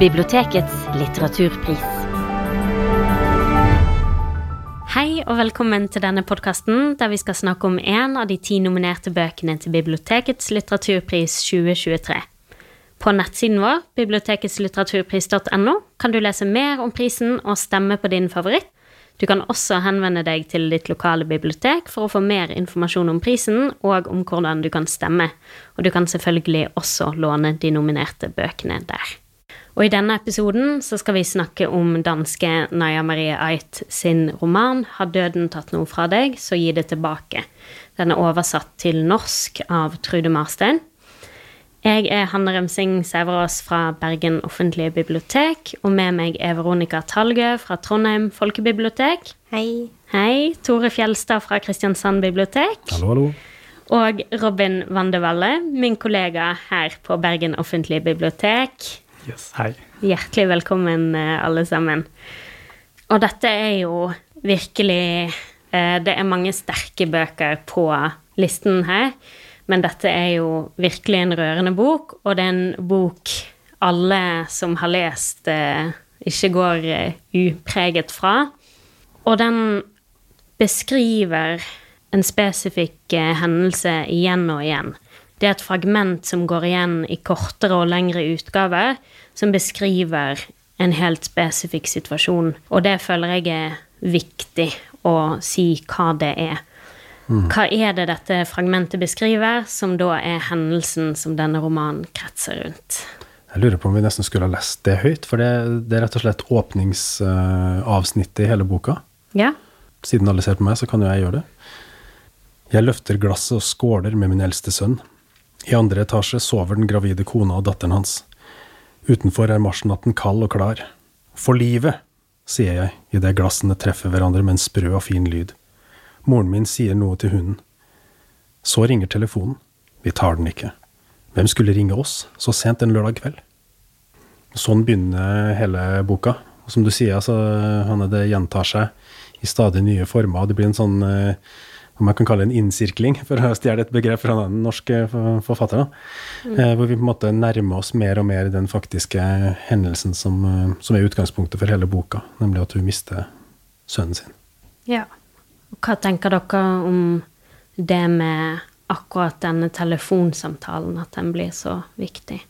Bibliotekets litteraturpris. Hei og velkommen til denne podkasten, der vi skal snakke om en av de ti nominerte bøkene til Bibliotekets litteraturpris 2023. På nettsiden vår, biblioteketslitteraturpris.no, kan du lese mer om prisen og stemme på din favoritt. Du kan også henvende deg til ditt lokale bibliotek for å få mer informasjon om prisen og om hvordan du kan stemme. Og du kan selvfølgelig også låne de nominerte bøkene der. Og i denne episoden så skal vi snakke om danske Naya Marie Ait sin roman 'Har døden tatt noe fra deg, så gi det tilbake'. Den er oversatt til norsk av Trude Marstein. Jeg er Hanne Remsing Sæverås fra Bergen offentlige bibliotek, og med meg er Veronica Talgø fra Trondheim folkebibliotek. Hei. Hei. Tore Fjelstad fra Kristiansand bibliotek. Hallo, hallo. Og Robin Vandevalle, min kollega her på Bergen offentlige bibliotek. Yes, hei. Hjertelig velkommen, eh, alle sammen. Og dette er jo virkelig eh, Det er mange sterke bøker på listen her, men dette er jo virkelig en rørende bok, og det er en bok alle som har lest, eh, ikke går upreget fra. Og den beskriver en spesifikk hendelse igjen og igjen. Det er et fragment som går igjen i kortere og lengre utgaver, som beskriver en helt spesifikk situasjon. Og det føler jeg er viktig å si hva det er. Mm. Hva er det dette fragmentet beskriver, som da er hendelsen som denne romanen kretser rundt? Jeg lurer på om vi nesten skulle ha lest det høyt, for det, det er rett og slett åpningsavsnittet i hele boka. Ja. Siden alle ser på meg, så kan jo jeg gjøre det. Jeg løfter glasset og skåler med min eldste sønn. I andre etasje sover den gravide kona og datteren hans. Utenfor er marsnatten kald og klar. For livet, sier jeg idet glassene treffer hverandre med en sprø og fin lyd. Moren min sier noe til hunden. Så ringer telefonen. Vi tar den ikke. Hvem skulle ringe oss så sent en lørdag kveld? Sånn begynner hele boka. Og som du sier, altså, Hanne, det gjentar seg i stadig nye former. Det blir en sånn eh, om jeg kan kalle det en innsirkling, for å stjele et begrep fra den norske forfatter. Mm. Eh, hvor vi på en måte nærmer oss mer og mer den faktiske hendelsen som, eh, som, er utgangspunktet for hele boka, nemlig at hun mister sønnen sin. Ja. Hva tenker dere om det med akkurat denne telefonsamtalen, at den blir så viktig?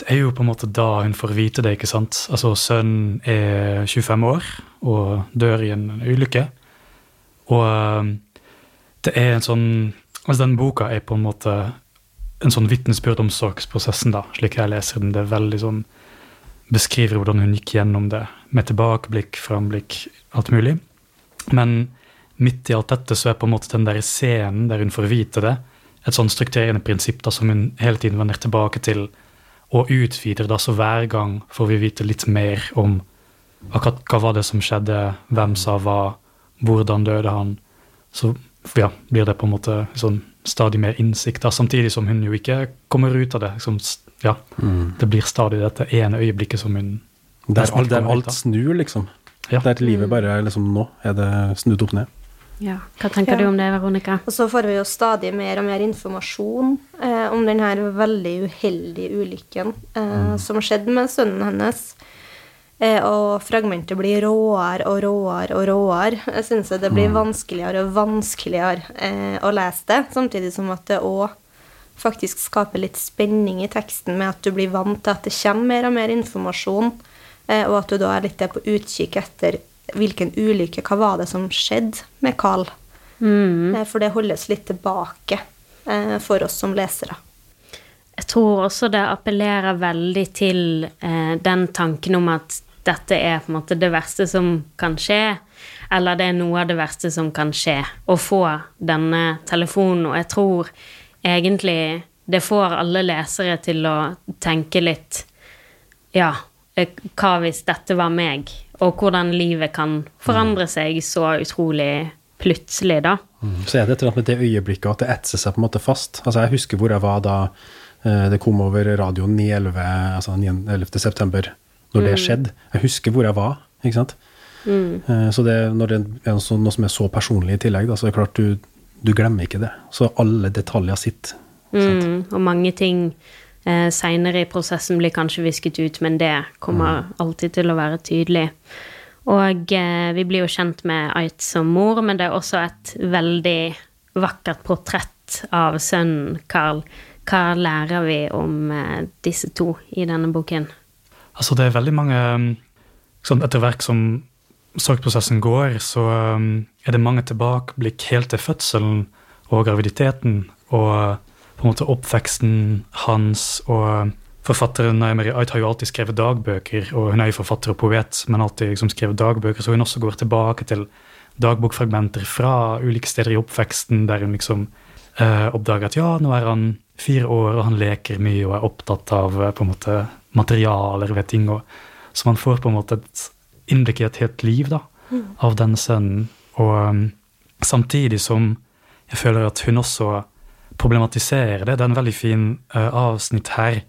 Det er jo på en måte da hun får vite det, ikke sant. Altså, sønnen er 25 år og dør i en ulykke. Og eh, det er en sånn Altså, den boka er på en måte en sånn vitnesbyrd om sorgsprosessen, da, slik jeg leser den. Det er veldig sånn Beskriver hvordan hun gikk gjennom det, med tilbakeblikk, framblikk, alt mulig. Men midt i alt dette så er på en måte den der scenen der hun får vite det, et sånn strukturerende prinsipp da, som hun hele tiden vender tilbake til og utvider. da, Så hver gang får vi vite litt mer om akkurat hva var det som skjedde, hvem sa hva, hvordan døde han? Så ja, blir det på en måte sånn stadig mer innsikt, da, samtidig som hun jo ikke kommer ut av det. Liksom, ja, mm. Det blir stadig dette ene øyeblikket som hun Der, alt, der alt snur, liksom. Ja. Der livet mm. bare liksom Nå er det snudd opp ned. Ja. Hva tenker ja. du om det, Veronica? Og så får vi jo stadig mer og mer informasjon eh, om denne veldig uheldige ulykken eh, mm. som skjedde med sønnen hennes. Eh, og fragmentet blir råere og råere og råere. Jeg syns det blir mm. vanskeligere og vanskeligere eh, å lese det, samtidig som at det òg faktisk skaper litt spenning i teksten med at du blir vant til at det kommer mer og mer informasjon, eh, og at du da er litt på utkikk etter hvilken ulykke, hva var det som skjedde med Carl? Mm. For det holdes litt tilbake eh, for oss som lesere. Jeg tror også det appellerer veldig til eh, den tanken om at dette er på en måte det verste som kan skje, eller det er noe av det verste som kan skje, å få denne telefonen. Og jeg tror egentlig det får alle lesere til å tenke litt Ja, eh, hva hvis dette var meg? Og hvordan livet kan forandre mm. seg så utrolig plutselig, da. Mm. Så er det et eller annet med det øyeblikket at det etser seg på en måte fast. Altså, jeg husker hvor jeg var da eh, det kom over radioen 9.11. Altså 11. september når det mm. skjedde. Jeg husker hvor jeg var. ikke sant? Mm. Eh, så det, når det er noe som er så personlig i tillegg, da, så er det klart du, du glemmer ikke det. Så alle detaljer sitter. Mm, og mange ting Eh, Seinere i prosessen blir kanskje visket ut, men det kommer alltid til å være tydelig. Og eh, vi blir jo kjent med Ait som mor, men det er også et veldig vakkert portrett av sønnen Carl. Hva lærer vi om eh, disse to i denne boken? Altså, det er veldig mange um, sånn Etter hvert som sorgprosessen går, så um, er det mange tilbakeblikk helt til fødselen og graviditeten og uh, på en måte oppveksten hans. Og forfatteren Naimeri Ait har jo alltid skrevet dagbøker, og hun er jo forfatter og poet, men alltid liksom skrevet dagbøker, så hun også går tilbake til dagbokfragmenter fra ulike steder i oppveksten, der hun liksom uh, oppdager at ja, nå er han fire år, og han leker mye og er opptatt av uh, på en måte materialer ved ting. Og, så man får på en måte et innblikk i et helt liv da, av denne sønnen. Og um, samtidig som jeg føler at hun også problematiserer det. Det er en veldig fin uh, avsnitt her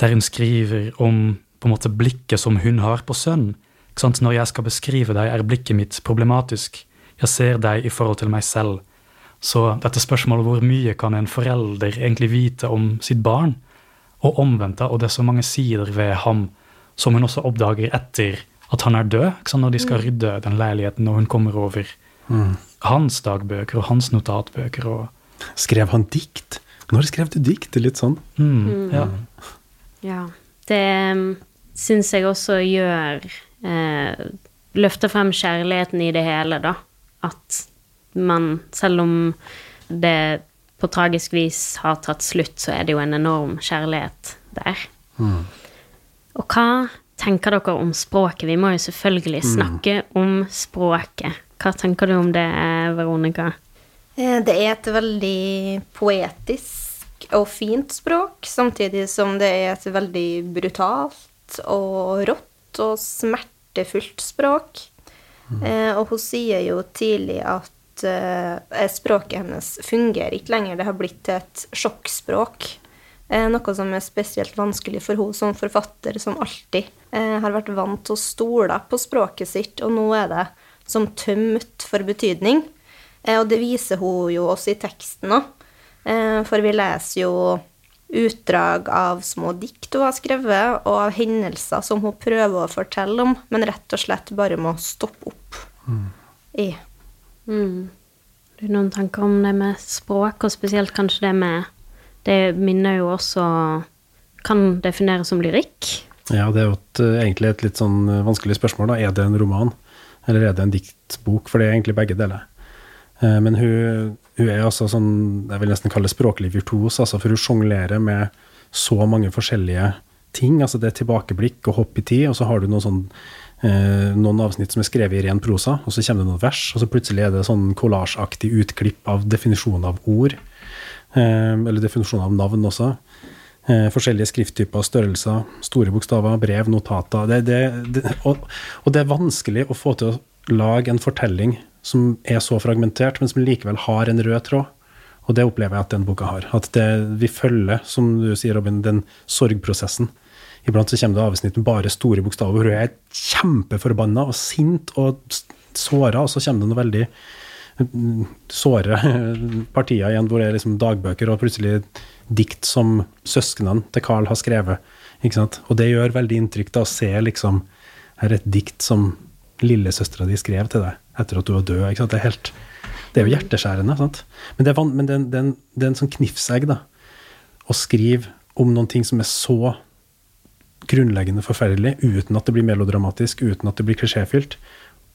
der hun skriver om på en måte blikket som hun har på sønnen. Når jeg skal beskrive deg, er blikket mitt problematisk. Jeg ser deg i forhold til meg selv. Så dette spørsmålet hvor mye kan en forelder egentlig vite om sitt barn? Og omvendt, og det er så mange sider ved ham som hun også oppdager etter at han er død, ikke sant? når de skal rydde den leiligheten, og hun kommer over hans dagbøker og hans notatbøker. og Skrev han dikt? Når skrev du dikt? Litt sånn. Mm, ja. Ja. Det syns jeg også gjør eh, Løfter frem kjærligheten i det hele, da. At man, selv om det på tragisk vis har tatt slutt, så er det jo en enorm kjærlighet der. Og hva tenker dere om språket? Vi må jo selvfølgelig snakke om språket. Hva tenker du om det, Veronica? Eh, Det er et veldig poetisk og fint språk, samtidig som det er et veldig brutalt og rått og smertefullt språk. Mm. og hun sier jo tidlig at eh, språket hennes fungerer ikke lenger. Det har blitt et sjokkspråk. Uh, noe som er spesielt vanskelig for henne som forfatter, som alltid uh, har vært vant til å stole på språket sitt, og nå er det som tømt for betydning. Og det viser hun jo også i teksten òg. For vi leser jo utdrag av små dikt hun har skrevet, og av hendelser som hun prøver å fortelle om, men rett og slett bare må stoppe opp i. Mm. Har noen tanker om det med språk, og spesielt kanskje det med Det minner jo også Kan defineres som lyrikk. Ja, det er jo et, eh, egentlig et litt sånn eh, vanskelig spørsmål. da. Er det en roman, eller er det en diktbok? For det er egentlig begge deler. Eh, Men hun, hun er altså sånn, jeg vil nesten kalle det språklig virtuos, altså for hun sjonglerer med så mange forskjellige ting. altså Det er tilbakeblikk og hopp i tid, og så har du noen, sånn, noen avsnitt som er skrevet i ren prosa, og så kommer det noen vers, og så plutselig er det sånn kollasjaktig utklipp av definisjon av ord. Eh, eller definisjon av navn også. Eh, forskjellige skrifttyper, størrelser, store bokstaver, brev, notater. Det, det, det, og, og det er vanskelig å få til å lage en fortelling som er så fragmentert, men som likevel har en rød tråd. Og det opplever jeg at den boka har. At vi følger, som du sier, Robin, den sorgprosessen. Iblant så kommer det avsnitt med bare store bokstaver hvor du er kjempeforbanna og sint og såra, og så kommer det noe veldig mm, såre partier igjen hvor det er liksom dagbøker og plutselig dikt som søsknene til Carl har skrevet. Ikke sant? Og det gjør veldig inntrykk da å se liksom her er et dikt som lillesøstera di skrev til deg etter at du var død. Ikke sant? Det er helt det er jo hjerteskjærende. Sant? Men, det er, en- det, sånn knivsegg da, å skrive om noen ting som er så grunnleggende forferdelig, uten at det blir melodramatisk, uten at det blir klisjéfylt.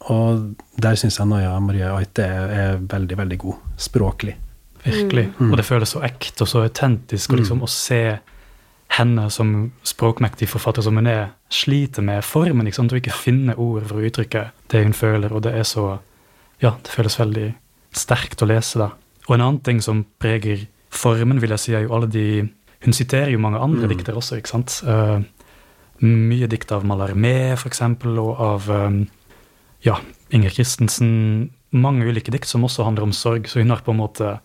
Og der syns jeg Naya Marie Aite er, er veldig, veldig god språklig. Virkelig. Og det føles så ekte og så autentisk. Og liksom å se henne som språkmektig forfatter som hun er, sliter med formen. Ikke sant? Og ikke finne ord for å uttrykke det hun føler. Og det er så Ja, det føles veldig sterkt å lese, da. Og en annen ting som preger formen, vil jeg si, er jo alle de Hun siterer jo mange andre dikter også, ikke sant? Eh, mye dikt av Mallarmé, eksempel, og av eh, ja, Inger Christensen. Mange ulike dikt som også handler om sorg, så hun har på en måte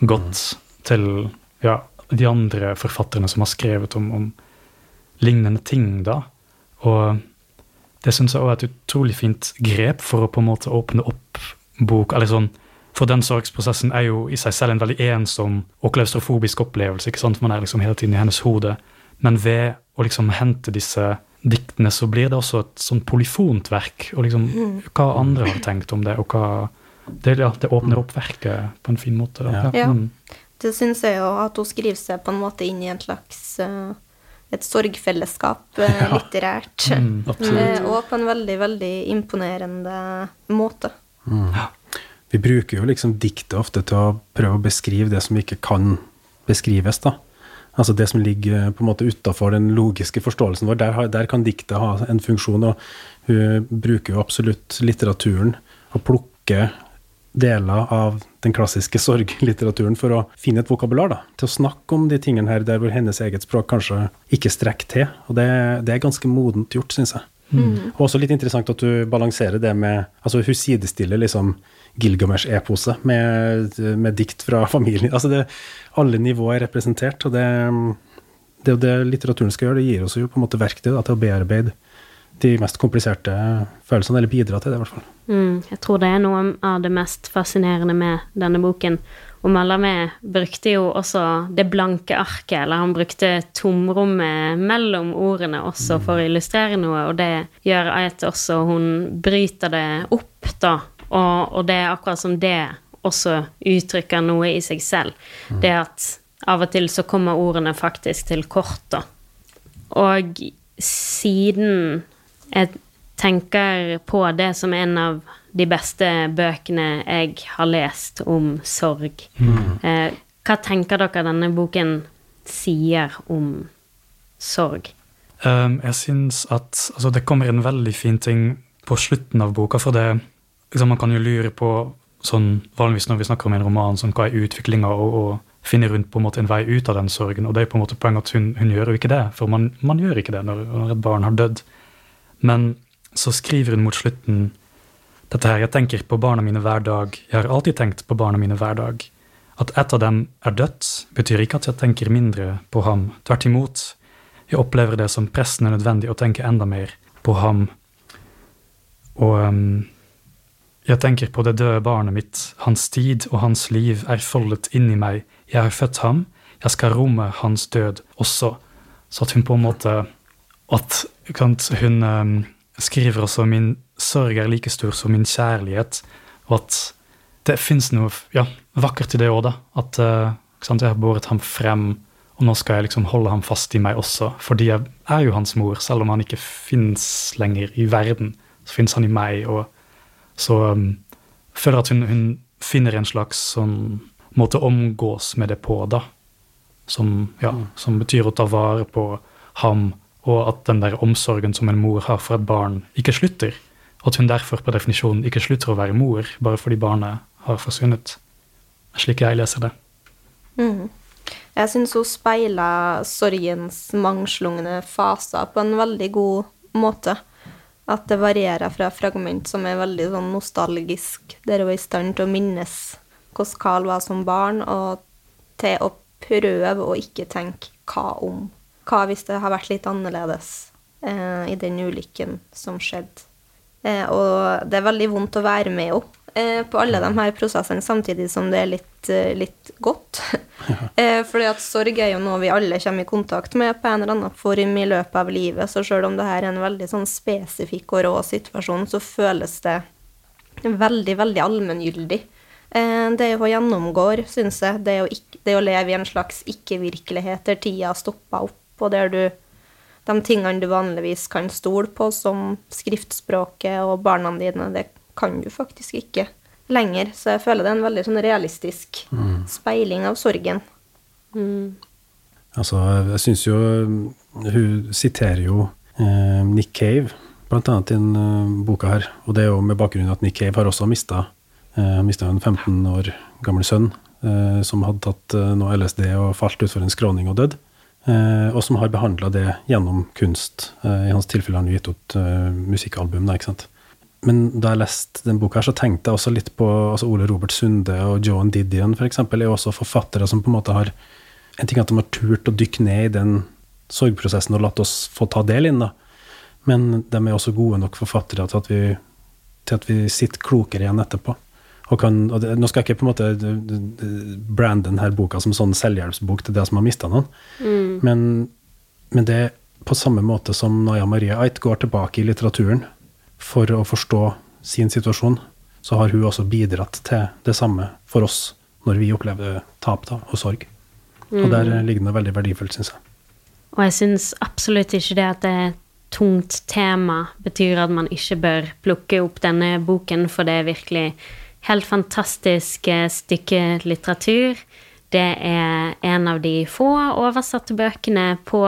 gått til ja, de andre forfatterne som har skrevet om, om lignende ting, da. Og det syns jeg også er et utrolig fint grep for å på en måte åpne opp bok, eller sånn For den sorgsprosessen er jo i seg selv en veldig ensom og klaustrofobisk opplevelse. ikke sant? Man er liksom hele tiden i hennes hode. Men ved å liksom hente disse diktene, så blir det også et sånn polyfont verk. Og liksom hva andre har tenkt om det, og hva Det, ja, det åpner opp verket på en fin måte. Da. Ja. Mm. Det syns jeg jo at hun skriver seg på en måte inn i en slags eh, et sorgfellesskap eh, litterært. Mm, absolutt. Eh, og på en veldig, veldig imponerende måte. Vi bruker jo liksom diktet ofte til å prøve å beskrive det som ikke kan beskrives, da. Altså det som ligger på en måte utafor den logiske forståelsen vår. Der, der kan diktet ha en funksjon, og hun bruker jo absolutt litteraturen og plukker deler av den klassiske sorglitteraturen for å finne et vokabular, da. Til å snakke om de tingene her der hvor hennes eget språk kanskje ikke strekker til. Og det, det er ganske modent gjort, syns jeg. Og også litt interessant at du balanserer det med Altså, hun sidestiller liksom Gilgamesh-eposet med, med dikt fra familien. Altså, det, alle nivåer er representert, og det, det det litteraturen skal gjøre. Det gir oss jo på en måte verktøy da, til å bearbeide de mest kompliserte følelsene, eller bidra til det, i hvert fall. Mm, jeg tror det er noe av det mest fascinerende med denne boken. Og Mallarmé brukte jo også det blanke arket, eller han brukte tomrommet mellom ordene også for å illustrere noe, og det gjør at også hun bryter det opp, da. Og, og det er akkurat som det også uttrykker noe i seg selv. Det at av og til så kommer ordene faktisk til kort, da. Og siden jeg tenker på det som en av de beste bøkene jeg har lest om sorg. Eh, hva tenker dere denne boken sier om sorg? Um, jeg syns at altså, det kommer en veldig fin ting på slutten av boka. For det liksom, Man kan jo lure på sånn vanligvis når vi snakker om en roman, sånn, hva er utviklinga, og, og finne rundt på en måte en vei ut av den sorgen. Og det er på en måte poenget at hun, hun gjør jo ikke det, for man, man gjør ikke det når, når et barn har dødd. Men så skriver hun mot slutten dette her, jeg tenker på barna mine hver dag, jeg har alltid tenkt på barna mine hver dag. At ett av dem er dødt, betyr ikke at jeg tenker mindre på ham. Tvert imot, jeg opplever det som pressende nødvendig å tenke enda mer på ham. Og ehm, jeg tenker på det døde barnet mitt, hans tid og hans liv er foldet inni meg. Jeg har født ham, jeg skal romme hans død også. Så at hun på en måte At hun ehm, skriver også min sorg er like stor som min kjærlighet, og at det fins noe ja, vakkert i det òg, da. At eh, sant, jeg har båret ham frem, og nå skal jeg liksom holde ham fast i meg også. Fordi jeg er jo hans mor, selv om han ikke fins lenger i verden. Så fins han i meg, og så um, føler jeg at hun, hun finner en slags sånn måte å omgås med det på, da. Som, ja, som betyr å ta vare på ham, og at den der omsorgen som en mor har for et barn, ikke slutter. Og at hun derfor per definisjon ikke slutter å være mor bare fordi barnet har forsvunnet. Slik jeg leser det. Mm. Jeg syns hun speiler sorgens mangslungne faser på en veldig god måte. At det varierer fra fragment som er veldig sånn nostalgisk, der hun er i stand til å minnes hvordan Carl var som barn, og til å prøve å ikke tenke hva om. Hva hvis det har vært litt annerledes eh, i den ulykken som skjedde. Eh, og det er veldig vondt å være med henne på alle de her prosessene, samtidig som det er litt, eh, litt godt. Ja. fordi at sorg er jo noe vi alle kommer i kontakt med på en eller annen form i løpet av livet, så selv om det her er en veldig sånn spesifikk og rå situasjon, så føles det veldig, veldig allmenngyldig. Eh, det hun gjennomgår, syns jeg, det å, ikke, det å leve i en slags ikke-virkelighet der tida stopper opp, og der du de tingene du vanligvis kan stole på, som skriftspråket og barna dine, det kan du faktisk ikke lenger. Så jeg føler det er en veldig sånn realistisk speiling av sorgen. Altså, jeg syns jo Hun siterer jo eh, Nick Cave, blant annet i denne uh, boka her. Og det er jo med bakgrunn i at Nick Cave har også mista eh, mista en 15 år gammel sønn eh, som hadde tatt eh, noe LSD og falt utfor en skråning og dødd. Eh, og som har behandla det gjennom kunst. Eh, I hans tilfelle har han gitt ut eh, musikkalbum. Da, ikke sant? Men da jeg leste den boka, her, så tenkte jeg også litt på altså Ole Robert Sunde og Joan Didion, f.eks., er jo også forfattere som på en måte har En ting at de har turt å dykke ned i den sorgprosessen og latt oss få ta del i den, da. Men de er også gode nok forfattere til at vi, til at vi sitter klokere igjen etterpå. Og kan, og det, nå skal jeg ikke på en måte brande denne boka som sånn selvhjelpsbok til det som har mista noen, men, men det på samme måte som Naya Maria Ait går tilbake i litteraturen for å forstå sin situasjon, så har hun også bidratt til det samme for oss når vi opplever tap da, og sorg. Og der ligger det noe veldig verdifullt, syns jeg. Og jeg syns absolutt ikke det at det er et tungt tema betyr at man ikke bør plukke opp denne boken, for det er virkelig helt fantastisk eh, stykke litteratur. Det er en av de få oversatte bøkene på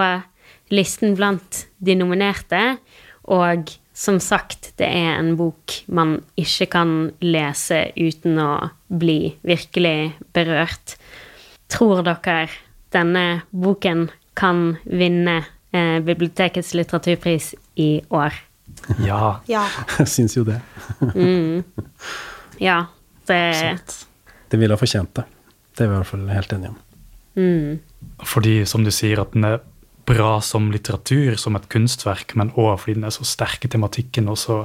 listen blant de nominerte, og som sagt, det er en bok man ikke kan lese uten å bli virkelig berørt. Tror dere denne boken kan vinne eh, bibliotekets litteraturpris i år? Ja. Ja. Jeg syns jo det. Ja, det absolutt. Det ville ha fortjent det. Det er vi i hvert fall helt enige om. mm, Fordi, som du sier, at den er bra som litteratur, som et kunstverk, men òg fordi den er så sterk i tematikken og så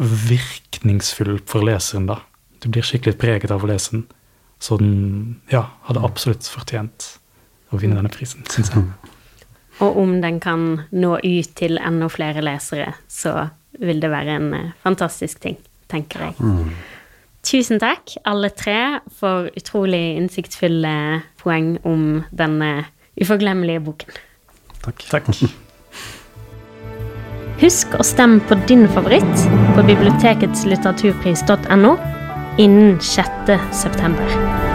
virkningsfull for leseren, da. Du blir skikkelig preget av å lese den. Så den ja, hadde absolutt fortjent å vinne denne prisen, syns jeg. Og om den kan nå ut til enda flere lesere, så vil det være en eh, fantastisk ting, tenker jeg. Tusen takk, alle tre, for utrolig innsiktsfulle poeng om denne uforglemmelige boken. Takk. Takk. Husk å stemme på din favoritt på biblioteketslitteraturpris.no innen 6. september.